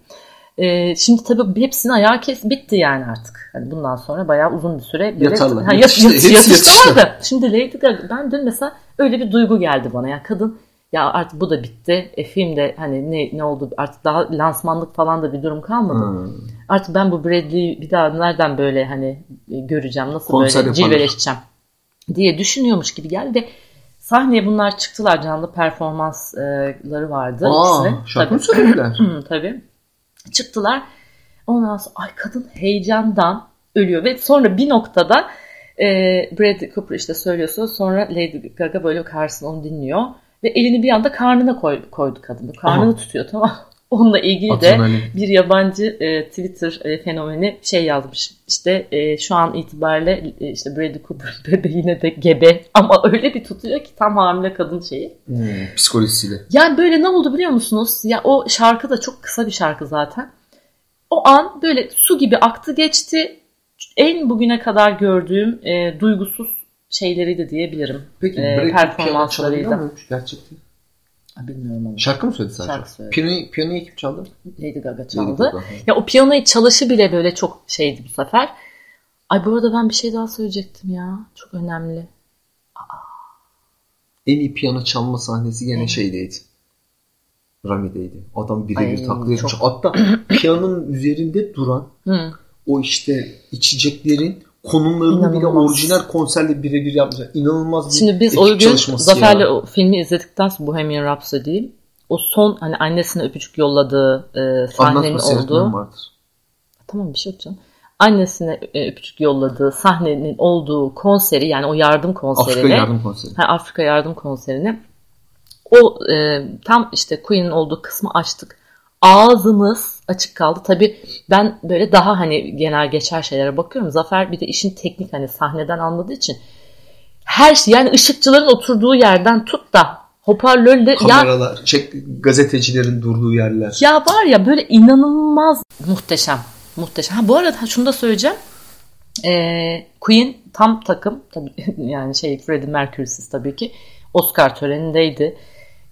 E, şimdi tabii hepsinin ayağı kes bitti yani artık. Hani bundan sonra bayağı uzun bir süre böyle Yatarlar. Ha, yat, yat, yatıştı. da. Şimdi Lady Gaga ben dün mesela öyle bir duygu geldi bana. Yani kadın ya artık bu da bitti. E, film de hani ne ne oldu artık daha lansmanlık falan da bir durum kalmadı. Hmm. Artık ben bu Bradley'i bir daha nereden böyle hani e, göreceğim, nasıl Konser böyle yaparlar. cilveleşeceğim diye düşünüyormuş gibi geldi ve sahneye bunlar çıktılar canlı performansları vardı. Aa, ikisi. şarkı mı söylediler? Hı, Tabii. Çıktılar. Ondan sonra ay kadın heyecandan ölüyor ve sonra bir noktada e, Bradley Cooper işte söylüyorsa sonra Lady Gaga böyle karşısında onu dinliyor ve elini bir anda karnına koy, koydu kadın. Karnını Aha. tutuyor tamam? Onunla ilgili de Adrenalin. bir yabancı e, Twitter e, fenomeni şey yazmış. İşte e, şu an itibariyle e, işte Bradley Cooper bebeğine de gebe ama öyle bir tutuyor ki tam hamile kadın şeyi. Hmm, psikolojisiyle. Yani böyle ne oldu biliyor musunuz? Ya o şarkı da çok kısa bir şarkı zaten. O an böyle su gibi aktı geçti. En bugüne kadar gördüğüm e, duygusuz şeyleri de diyebilirim. Peki piyano performanslarıyla. gerçekten? Bilmiyorum ama. Şarkı mı söyledi sadece? Şarkı söyledi. Piyanoyu, piyanoyu kim çaldı? Lady Gaga Lady çaldı. Gaga. Ya o piyanoyu çalışı bile böyle çok şeydi bu sefer. Ay bu arada ben bir şey daha söyleyecektim ya. Çok önemli. En iyi piyano çalma sahnesi gene şeydeydi. Rami'deydi. Adam birebir taklit etmiş. Hatta piyanonun üzerinde duran Hı. o işte içeceklerin konumlarını bile İnanılmaz. orijinal konserle birebir yapmışlar. İnanılmaz bir Şimdi biz ekip o gün Zafer'le o filmi izledikten sonra Bohemian Rhapsody'yi o son hani annesine öpücük yolladığı e, sahnenin olduğu vardır. tamam bir şey yok canım. Annesine e, öpücük yolladığı sahnenin olduğu konseri yani o yardım konserine Afrika Yardım Konseri. Ha, Afrika yardım konserini o e, tam işte Queen'in olduğu kısmı açtık. Ağzımız açık kaldı. Tabii ben böyle daha hani genel geçer şeylere bakıyorum. Zafer bir de işin teknik hani sahneden anladığı için her şey yani ışıkçıların oturduğu yerden tut da Hoparlörle Kameralar, ya, çek, gazetecilerin durduğu yerler. Ya var ya böyle inanılmaz muhteşem. Muhteşem. Ha, bu arada şunu da söyleyeceğim. Ee, Queen tam takım tabii [laughs] yani şey Freddie Mercury'siz tabii ki Oscar törenindeydi.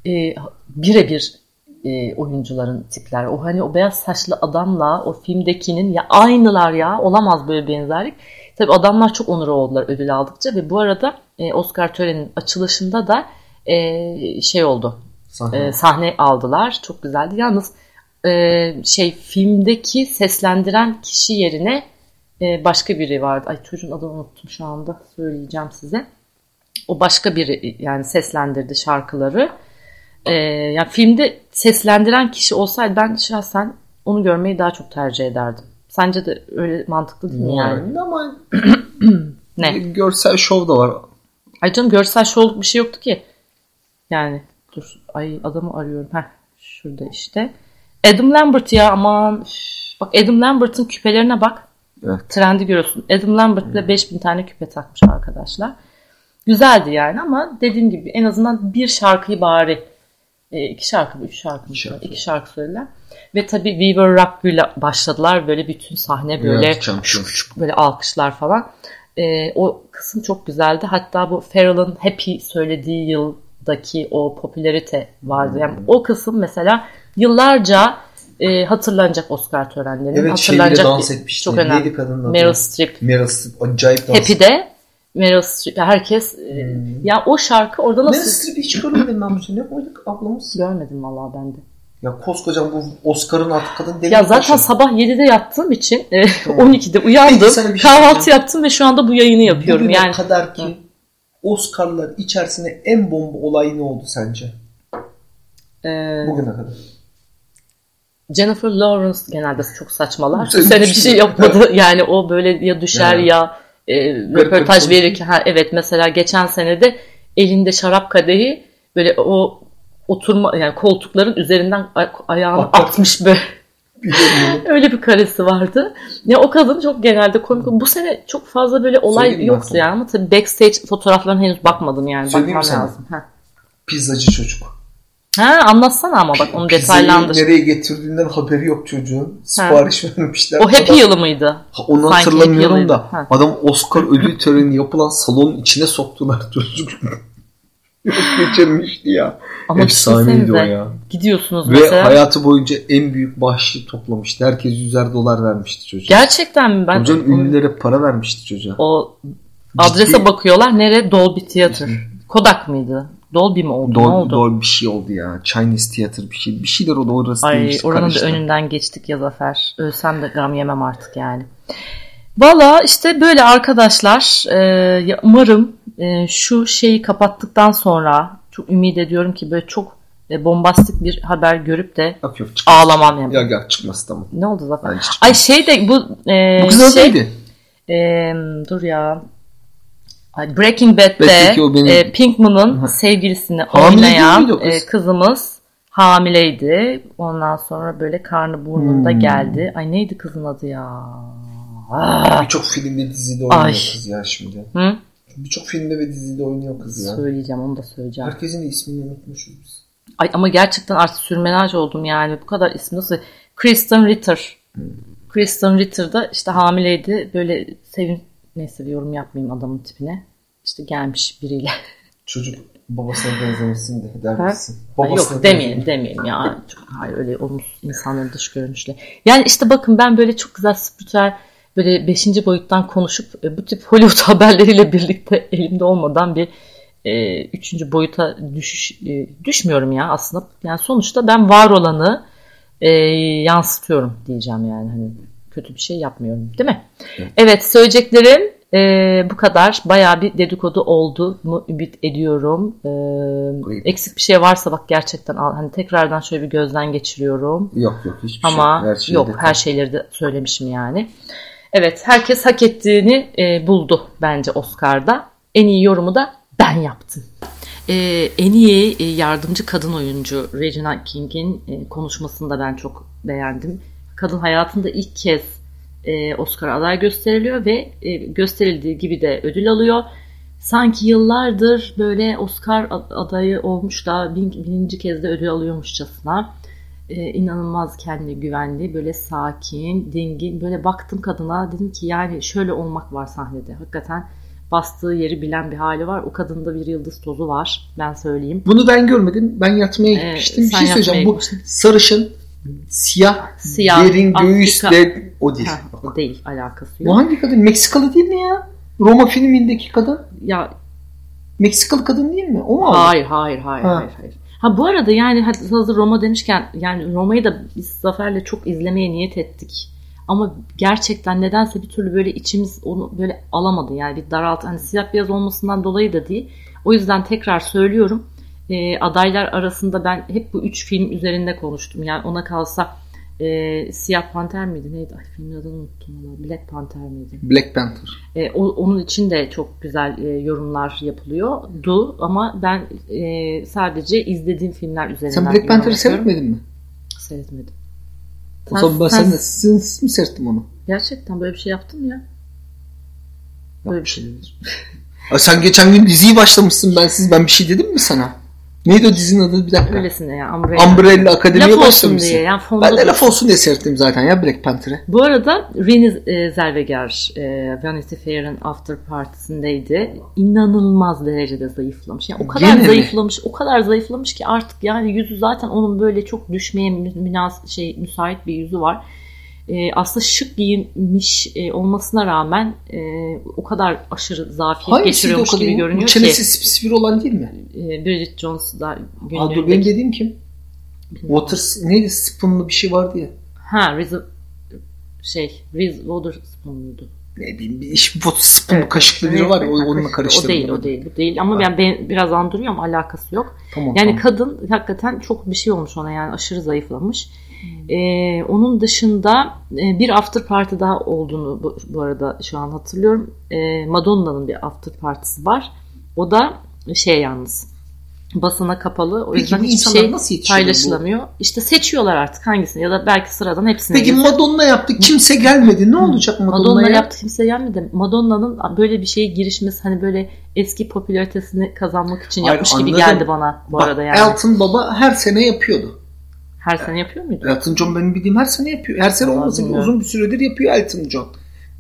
Ee, birebir e, oyuncuların tipler. O hani o beyaz saçlı adamla o filmdekinin ya aynılar ya olamaz böyle benzerlik. Tabii adamlar çok onur oldular ödül aldıkça ve bu arada e, Oscar töreninin açılışında da e, şey oldu. Sahne. E, sahne aldılar. Çok güzeldi. Yalnız e, şey filmdeki seslendiren kişi yerine e, başka biri vardı. Ay çocuğun adını unuttum şu anda. Söyleyeceğim size. O başka biri yani seslendirdi şarkıları. E, yani filmde seslendiren kişi olsaydı ben şahsen onu görmeyi daha çok tercih ederdim. Sence de öyle mantıklı değil mi yani? Ama [clears throat] ne? Görsel şov da var. Ay canım görsel şov bir şey yoktu ki. Yani dur ay adamı arıyorum. Heh, şurada işte. Adam Lambert ya aman. Bak Adam Lambert'ın küpelerine bak. Evet. Trendi görüyorsun. Adam Lambert ile 5000 tane küpe takmış arkadaşlar. Güzeldi yani ama dediğim gibi en azından bir şarkıyı bari e, iki şarkı mı, üç şarkı mı? Şarkı. İki şarkı söylediler. Ve tabii We Were Rock ile başladılar. Böyle bütün sahne böyle evet, böyle alkışlar falan. E, o kısım çok güzeldi. Hatta bu Farrell'ın Happy söylediği yıldaki o popülerite vardı. Yani hmm. o kısım mesela yıllarca e, hatırlanacak Oscar törenlerinin. Evet, hatırlanacak dans etmişti. Çok önemli. Neydi kadının adı? Meryl Streep. Meryl Streep acayip dans Happy'de Meryl Streep herkes e, hmm. ya o şarkı orada nasıl? Meryl Streep'i hiç görmedim ben bu sene. Koyduk ablamız. Görmedim vallahi ben de. Ya koskocaman bu Oscar'ın artık kadın deli. Ya zaten başladı. sabah 7'de yattığım için e, 12'de [laughs] uyandım. şey kahvaltı yaptım ve şu anda bu yayını yapıyorum. Bugüne yani kadar ki Oscar'lar içerisinde en bomba olay ne oldu sence? Ee, Bugüne kadar. Jennifer Lawrence genelde çok saçmalar. Bu sene bir şey yapmadı. [laughs] yani o böyle ya düşer yani. ya e, röportaj verirken ha, evet mesela geçen senede elinde şarap kadehi böyle o oturma yani koltukların üzerinden ayağını atmış böyle. [laughs] Öyle bir karesi vardı. Ya o kadın çok genelde komik. Bu sene çok fazla böyle olay Söyleyeyim yoktu yani ama tabii backstage fotoğraflarına henüz bakmadım yani. Söyleyeyim Bakmam lazım. Ha. Pizzacı çocuk. Ha anlatsana ama bak onu detaylandır. nereye getirdiğinden haberi yok çocuğun. Sipariş ha. vermişler. O Happy yılı mıydı? Ha, onu Sanki hatırlamıyorum da. Ha. Adam Oscar ödül töreni yapılan salonun içine soktular çocuk. [laughs] Geçirmişti ya. Ama Efsaneydi o ya. Gidiyorsunuz Ve mesela. Ve hayatı boyunca en büyük bahşişi toplamıştı. Herkes yüzer dolar vermişti çocuğa. Gerçekten mi? Ben Hocanın ünlülere para vermişti çocuğa. O adrese Ciddi... bakıyorlar. Nere? Dolby Theater. Kodak mıydı? Dolby mi oldu? Dol, ne oldu? Dolby bir şey oldu ya. Chinese Theater bir şey. Bir şeyler oldu orası Ay değişti, oranın karıştı. da önünden geçtik ya Zafer. Ölsem de gram yemem artık yani. Valla işte böyle arkadaşlar. E, umarım e, şu şeyi kapattıktan sonra çok ümit ediyorum ki böyle çok e, bombastik bir haber görüp de yok, yok, ağlamam yani. Ya gel çıkması tamam. Ne oldu Zafer? Ay şey de bu e, bu güzel şey, neydi? E, dur ya Breaking Bad'de e, Pinkman'ın sevgilisini oynayan e, kızımız hamileydi. Ondan sonra böyle karnı burnunda hmm. geldi. Ay neydi kızın adı ya? Ah. Birçok filmde dizide oynuyor Ay. kız ya şimdi. Hı? Birçok filmde ve dizide oynuyor kız ya. Söyleyeceğim onu da söyleyeceğim. Herkesin ismini unutmuşuz biz. Ay ama gerçekten artık sürmenaj oldum yani. Bu kadar ismi nasıl? Kristen Ritter. Hmm. Kristen Ritter da işte hamileydi. Böyle sevin neyse yorum yapmayayım adamın tipine. İşte gelmiş biriyle. [laughs] Çocuk babasına benzemesin de der misin? Babasına Yok demeyelim demeyelim ya. Çok, hayır öyle olumsuz insanların dış görünüşle. Yani işte bakın ben böyle çok güzel spiritüel böyle beşinci boyuttan konuşup e, bu tip Hollywood [laughs] haberleriyle birlikte elimde olmadan bir e, üçüncü boyuta düşüş e, düşmüyorum ya aslında. Yani sonuçta ben var olanı e, yansıtıyorum diyeceğim yani hani kötü bir şey yapmıyorum değil mi? Evet, evet söyleyeceklerim e, bu kadar. Bayağı bir dedikodu oldu mu ümit ediyorum. E, eksik bir şey varsa bak gerçekten hani tekrardan şöyle bir gözden geçiriyorum. Yok yok hiçbir Ama şey. Ama şey yok her şeyleri de söylemişim yani. Evet herkes hak ettiğini e, buldu bence Oscar'da. En iyi yorumu da ben yaptım. Ee, en iyi e, yardımcı kadın oyuncu Regina King'in e, konuşmasını da ben çok beğendim. Kadın hayatında ilk kez e, Oscar aday gösteriliyor ve e, gösterildiği gibi de ödül alıyor. sanki yıllardır böyle Oscar adayı olmuş da bin, bininci kez de ödül alıyormuşçasına e, inanılmaz kendi güvenli böyle sakin dingin böyle baktım kadına dedim ki yani şöyle olmak var sahnede hakikaten bastığı yeri bilen bir hali var. O kadında bir yıldız tozu var. Ben söyleyeyim. Bunu ben görmedim. Ben yatmaya ee, gitmiştim. Bir şey söyleyeceğim. Bu sarışın siyah, siyah derin göğüsle o değil. Ha, o değil alakası yok. Bu hangi kadın? Meksikalı değil mi ya? Roma filmindeki kadın. Ya Meksikalı kadın değil mi? O mu? Hayır, hayır, hayır, ha. hayır, hayır. Ha bu arada yani hazır Roma demişken yani Roma'yı da biz Zafer'le çok izlemeye niyet ettik. Ama gerçekten nedense bir türlü böyle içimiz onu böyle alamadı. Yani bir daralt hani siyah beyaz olmasından dolayı da değil. O yüzden tekrar söylüyorum. E, adaylar arasında ben hep bu üç film üzerinde konuştum. Yani ona kalsa e, Siyah Panter miydi neydi? Ay filmin adını unuttum valla. Black Panther miydi? Black Panther. E, o, onun için de çok güzel e, yorumlar yapılıyor. Du ama ben e, sadece izlediğim filmler üzerinden Sen Black Panther'ı seyretmedin mi? Seyretmedim. O zaman ben sen, sen, sen mi seyrettim onu? Gerçekten böyle bir şey yaptım ya. Böyle bir şey. sen geçen gün diziyi başlamışsın ben siz ben bir şey dedim mi sana? Neydi o dizinin adı bir dakika? Öylesine ya. Umbrella, Umbrella Akademi'ye başlamışsın. Diye, yani ben de laf olsun diye seyrettim zaten ya Black Panther'ı. Bu arada Renée e, Zellweger e, Vanity Fair'ın after partisindeydi. İnanılmaz derecede zayıflamış. Yani o kadar Gene zayıflamış, mi? o kadar zayıflamış ki artık yani yüzü zaten onun böyle çok düşmeye münas şey müsait bir yüzü var e, aslında şık giyinmiş e, olmasına rağmen e, o kadar aşırı zafiyet Hangisiydi geçiriyormuş gibi görünüyor Bu ki. çenesi spesifir olan değil mi? E, Bridget Jones da günlüğünde. Aa, benim dediğim kim? Water neydi? Spoon'lu bir şey vardı ya. Ha Reese şey Reese Witherspoon'luydu. Ne bileyim bir iş spoon evet, kaşıklı biri var ya onunla [laughs] karıştırdım. O değil o değil bu değil ama ben, ben biraz andırıyorum alakası yok. Tamam, yani tamam. kadın hakikaten çok bir şey olmuş ona yani aşırı zayıflamış. Ee, onun dışında e, bir after party daha olduğunu bu, bu arada şu an hatırlıyorum. Ee, Madonna'nın bir after partisi var. O da şey yalnız basına kapalı. O Peki, yüzden hiçbir şey nasıl paylaşılamıyor. Bu? İşte seçiyorlar artık hangisini ya da belki sıradan hepsini. Peki yazıyor. Madonna yaptı kimse gelmedi. Ne olacak Madonna'ya? Madonna yaptı kimse gelmedi. Madonna'nın böyle bir şeye girişmesi hani böyle eski popülaritesini kazanmak için Hayır, yapmış anladım. gibi geldi bana bu Bak, arada yani. Elton Baba her sene yapıyordu. Her sene yapıyor muydu? Elton John benim bildiğim her sene yapıyor. Her sene olmasa bile uzun bir süredir yapıyor Elton John.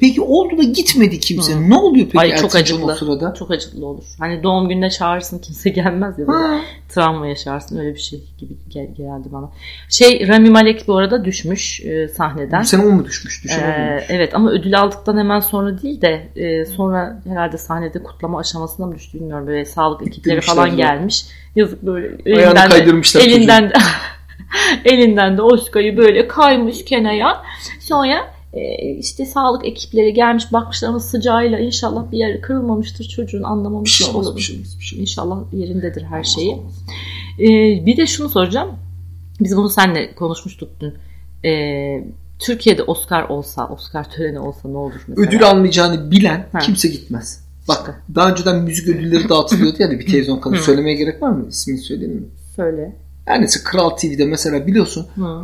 Peki oldu da gitmedi kimse. Hı. Ne oluyor peki Ay, çok acıklı. o sırada? Çok acıklı olur. Hani doğum gününe çağırırsın kimse gelmez ya. Da travma yaşarsın. Öyle bir şey gibi gel geldi bana. Şey Rami Malek bu arada düşmüş e, sahneden. Bu sene o mu düşmüş? Ee, evet ama ödül aldıktan hemen sonra değil de e, sonra herhalde sahnede kutlama aşamasında mı düştü bilmiyorum. Böyle sağlık ekipleri falan gelmiş. Yazık böyle elinden de, elinden de, [laughs] [laughs] elinden de Oscar'ı böyle kaymış kenaya. Sonra e, işte sağlık ekipleri gelmiş bakmışlar ama sıcağıyla inşallah bir yer kırılmamıştır çocuğun anlamamış bir şey olmaz, bir şey bir şey İnşallah yerindedir her şeyi. Ee, bir de şunu soracağım. Biz bunu seninle konuşmuştuk dün. Ee, Türkiye'de Oscar olsa, Oscar töreni olsa ne olur mesela? Ödül almayacağını bilen ha. kimse gitmez. Bak daha önceden müzik ödülleri dağıtılıyordu ya bir [laughs] televizyon kanalı. Söylemeye gerek var mı? İsmini söyleyeyim mi? Söyle. Yani Kral TV'de mesela biliyorsun Hı.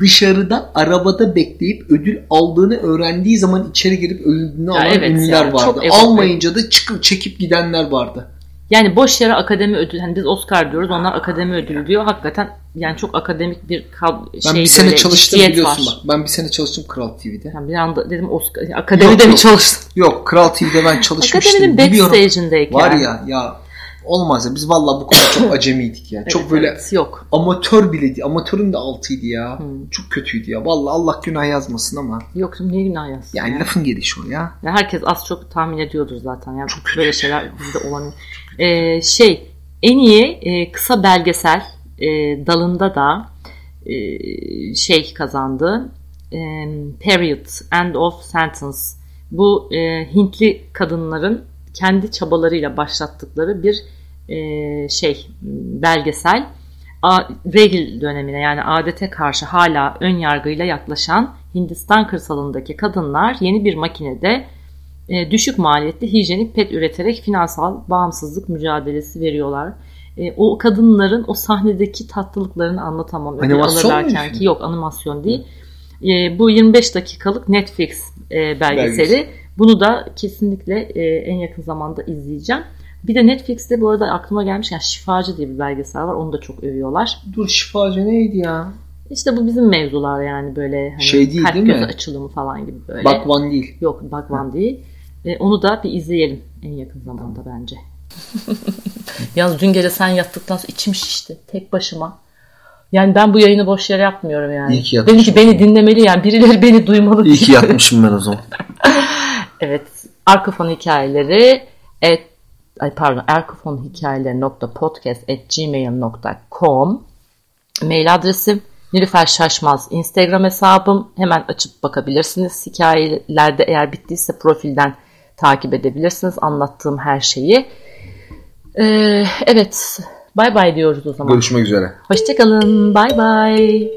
dışarıda arabada bekleyip ödül aldığını öğrendiği zaman içeri girip ödülünü alan evet ünlüler ya, vardı. Almayınca da çıkıp çekip gidenler vardı. Yani boş yere akademi ödülü. Hani biz Oscar diyoruz onlar akademi ödülü diyor. Hakikaten yani çok akademik bir şey. Ben bir sene çalıştım biliyorsun var. bak. Ben bir sene çalıştım Kral TV'de. Yani bir anda dedim Oscar akademide yok, mi çalıştın? Yok Kral TV'de ben çalışmıştım. Akademinin backstage'indeyken. Var ya ya Olmaz ya. Biz vallahi bu konuda çok [coughs] acemiydik ya. evet, çok böyle evet, yok. amatör bile değil. Amatörün de altıydı ya. Hmm. Çok kötüydü ya. Vallahi Allah günah yazmasın ama. Yok niye günah yazsın? Yani ya. lafın gelişi o ya. ya. Herkes az çok tahmin ediyordur zaten. Yani çok böyle şeyler bizde olan. Ee, şey en iyi e, kısa belgesel e, dalında da e, şey kazandı. E, period, End of Sentence. Bu e, Hintli kadınların kendi çabalarıyla başlattıkları bir e, şey belgesel regil dönemine yani adete karşı hala ön yargıyla yaklaşan Hindistan kırsalındaki kadınlar yeni bir makinede e, düşük maliyetli hijyenik pet üreterek finansal bağımsızlık mücadelesi veriyorlar. E, o kadınların o sahnedeki tatlılıklarını anlatamam. Animasyon mu? Ki, yok animasyon değil. E, bu 25 dakikalık Netflix e, belgeseli. Belgesel Bunu da kesinlikle e, en yakın zamanda izleyeceğim. Bir de Netflix'te bu arada aklıma gelmiş yani Şifacı diye bir belgesel var. Onu da çok övüyorlar. Dur şifacı neydi ya? İşte bu bizim mevzular yani böyle hani Şey değil, kalp değil göz mi? açılımı falan gibi böyle. Bakvan değil. Yok Bakvan değil. E, onu da bir izleyelim en yakın zamanda bence. [laughs] Yalnız dün gece sen yattıktan sonra içim şişti. Tek başıma. Yani ben bu yayını boş yere yapmıyorum yani. İyi ki yapmışsın. Benimki beni dinlemeli yani. Birileri beni duymalı. İyi ki yapmışım ben o zaman. [laughs] Evet. Arkafon hikayeleri et, ay pardon arkafonhikayeleri.podcast.gmail.com Mail adresim Nilüfer Şaşmaz Instagram hesabım. Hemen açıp bakabilirsiniz. Hikayelerde eğer bittiyse profilden takip edebilirsiniz. Anlattığım her şeyi. Ee, evet. Bay bay diyoruz o zaman. Görüşmek üzere. Hoşçakalın. Bay bay.